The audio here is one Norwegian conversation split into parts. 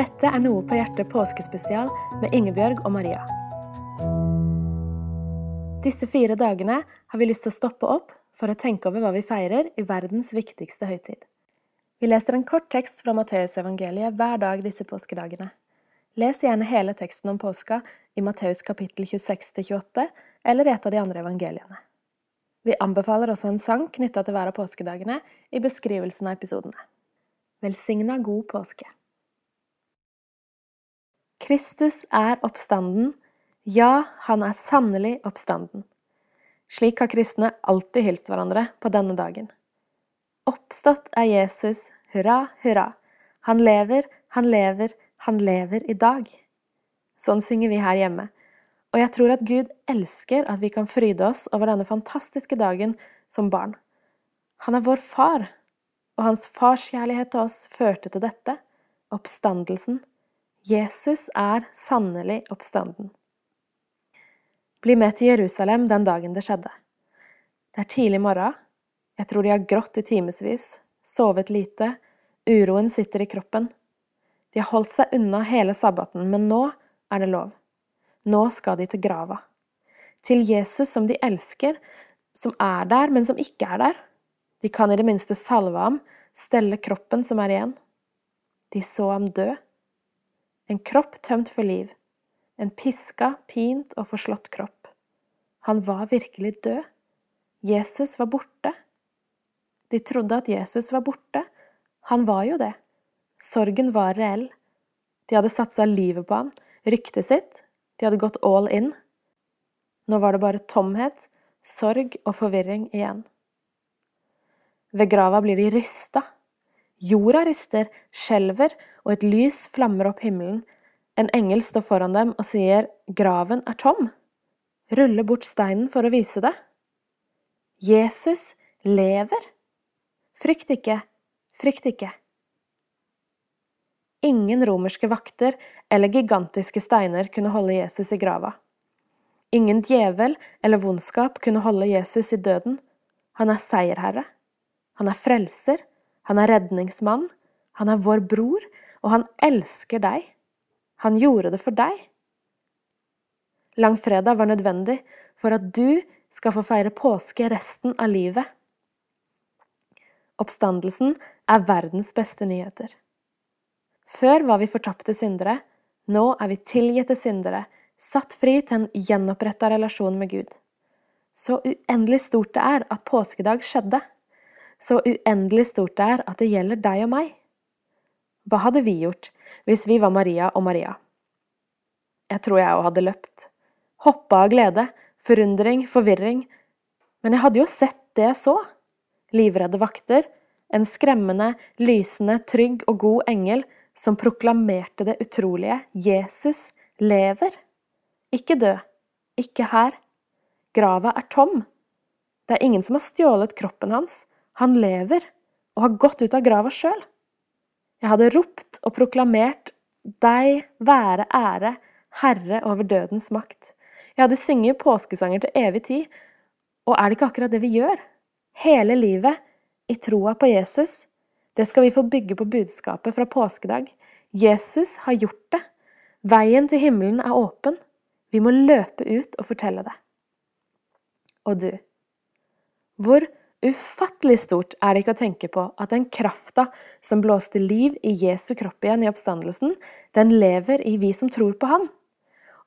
Dette er Noe på hjertet påskespesial med Ingebjørg og Maria. Disse fire dagene har vi lyst til å stoppe opp for å tenke over hva vi feirer i verdens viktigste høytid. Vi leser en kort tekst fra Matteusevangeliet hver dag disse påskedagene. Les gjerne hele teksten om påska i Matteus kapittel 26-28 eller i et av de andre evangeliene. Vi anbefaler også en sang knytta til hver av påskedagene i beskrivelsen av episodene. Velsigna god påske! Kristus er oppstanden, ja, han er sannelig oppstanden. Slik har kristne alltid hilst hverandre på denne dagen. Oppstått er Jesus, hurra, hurra. Han lever, han lever, han lever i dag. Sånn synger vi her hjemme. Og jeg tror at Gud elsker at vi kan fryde oss over denne fantastiske dagen som barn. Han er vår far, og hans farskjærlighet til oss førte til dette, oppstandelsen Jesus er sannelig oppstanden. Bli med til Jerusalem den dagen det skjedde. Det er tidlig morgen. Jeg tror de har grått i timevis, sovet lite, uroen sitter i kroppen. De har holdt seg unna hele sabbaten, men nå er det lov. Nå skal de til grava. Til Jesus som de elsker, som er der, men som ikke er der. De kan i det minste salve ham, stelle kroppen som er igjen. De så ham dø en kropp tømt for liv. En piska, pint og forslått kropp. Han var virkelig død. Jesus var borte. De trodde at Jesus var borte. Han var jo det. Sorgen var reell. De hadde satsa livet på han, ryktet sitt. De hadde gått all in. Nå var det bare tomhet, sorg og forvirring igjen. Ved grava blir de rysta. Jorda rister, skjelver, og et lys flammer opp himmelen. En engel står foran dem og sier, Graven er tom. Ruller bort steinen for å vise det. Jesus lever. Frykt ikke, frykt ikke. Ingen romerske vakter eller gigantiske steiner kunne holde Jesus i grava. Ingen djevel eller vondskap kunne holde Jesus i døden. Han er seierherre. Han er frelser. Han er redningsmann, han er vår bror, og han elsker deg. Han gjorde det for deg. Langfredag var nødvendig for at du skal få feire påske resten av livet. Oppstandelsen er verdens beste nyheter. Før var vi fortapte syndere, nå er vi tilgitte syndere, satt fri til en gjenoppretta relasjon med Gud. Så uendelig stort det er at påskedag skjedde. Så uendelig stort det er at det gjelder deg og meg. Hva hadde vi gjort hvis vi var Maria og Maria? Jeg tror jeg òg hadde løpt. Hoppa av glede, forundring, forvirring. Men jeg hadde jo sett det jeg så. Livredde vakter, en skremmende, lysende, trygg og god engel som proklamerte det utrolige Jesus lever. Ikke død, ikke her. Grava er tom. Det er ingen som har stjålet kroppen hans. Han lever og har gått ut av grava sjøl. Jeg hadde ropt og proklamert Deg være ære, Herre over dødens makt. Jeg hadde synget påskesanger til evig tid, og er det ikke akkurat det vi gjør? Hele livet i troa på Jesus. Det skal vi få bygge på budskapet fra påskedag. Jesus har gjort det. Veien til himmelen er åpen. Vi må løpe ut og fortelle det. Og du, hvor Ufattelig stort er det ikke å tenke på at den krafta som blåste liv i Jesu kropp igjen i oppstandelsen, den lever i vi som tror på Han.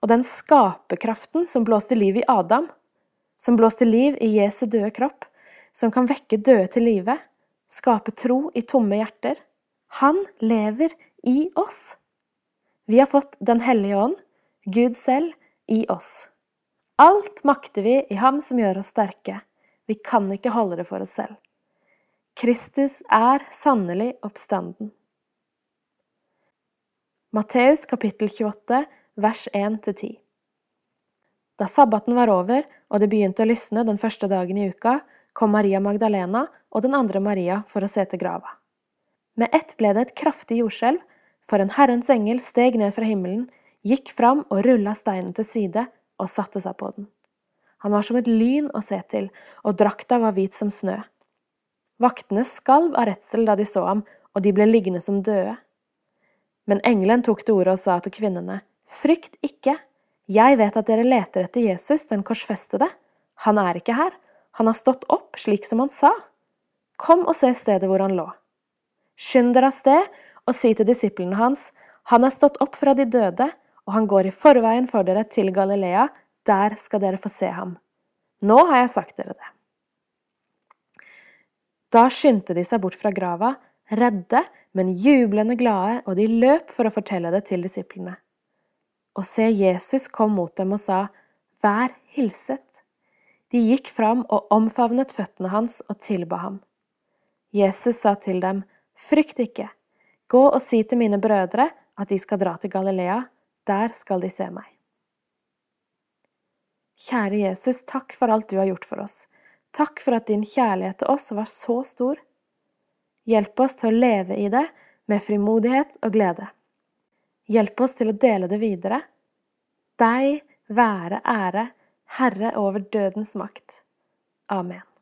Og den skaperkraften som blåste liv i Adam, som blåste liv i Jesu døde kropp, som kan vekke døde til live, skape tro i tomme hjerter, han lever i oss. Vi har fått Den hellige ånd, Gud selv, i oss. Alt makter vi i Ham som gjør oss sterke. Vi kan ikke holde det for oss selv. Kristus er sannelig oppstanden. Matteus kapittel 28, vers 1-10 Da sabbaten var over og det begynte å lysne den første dagen i uka, kom Maria Magdalena og den andre Maria for å se til grava. Med ett ble det et kraftig jordskjelv, for en Herrens engel steg ned fra himmelen, gikk fram og rulla steinen til side og satte seg på den. Han var som et lyn å se til, og drakta var hvit som snø. Vaktene skalv av redsel da de så ham, og de ble liggende som døde. Men engelen tok til orde og sa til kvinnene, Frykt ikke, jeg vet at dere leter etter Jesus, den korsfestede. Han er ikke her, han har stått opp slik som han sa. Kom og se stedet hvor han lå. Skynd dere av sted og si til disiplene hans, han er stått opp fra de døde, og han går i forveien for dere til Galilea, der skal dere få se ham. Nå har jeg sagt dere det. Da skyndte de seg bort fra grava, redde, men jublende glade, og de løp for å fortelle det til disiplene. Og se, Jesus kom mot dem og sa, Vær hilset. De gikk fram og omfavnet føttene hans og tilba ham. Jesus sa til dem, Frykt ikke, gå og si til mine brødre at de skal dra til Galilea, der skal de se meg. Kjære Jesus, takk for alt du har gjort for oss. Takk for at din kjærlighet til oss var så stor. Hjelp oss til å leve i det med frimodighet og glede. Hjelp oss til å dele det videre. Deg være ære, Herre over dødens makt. Amen.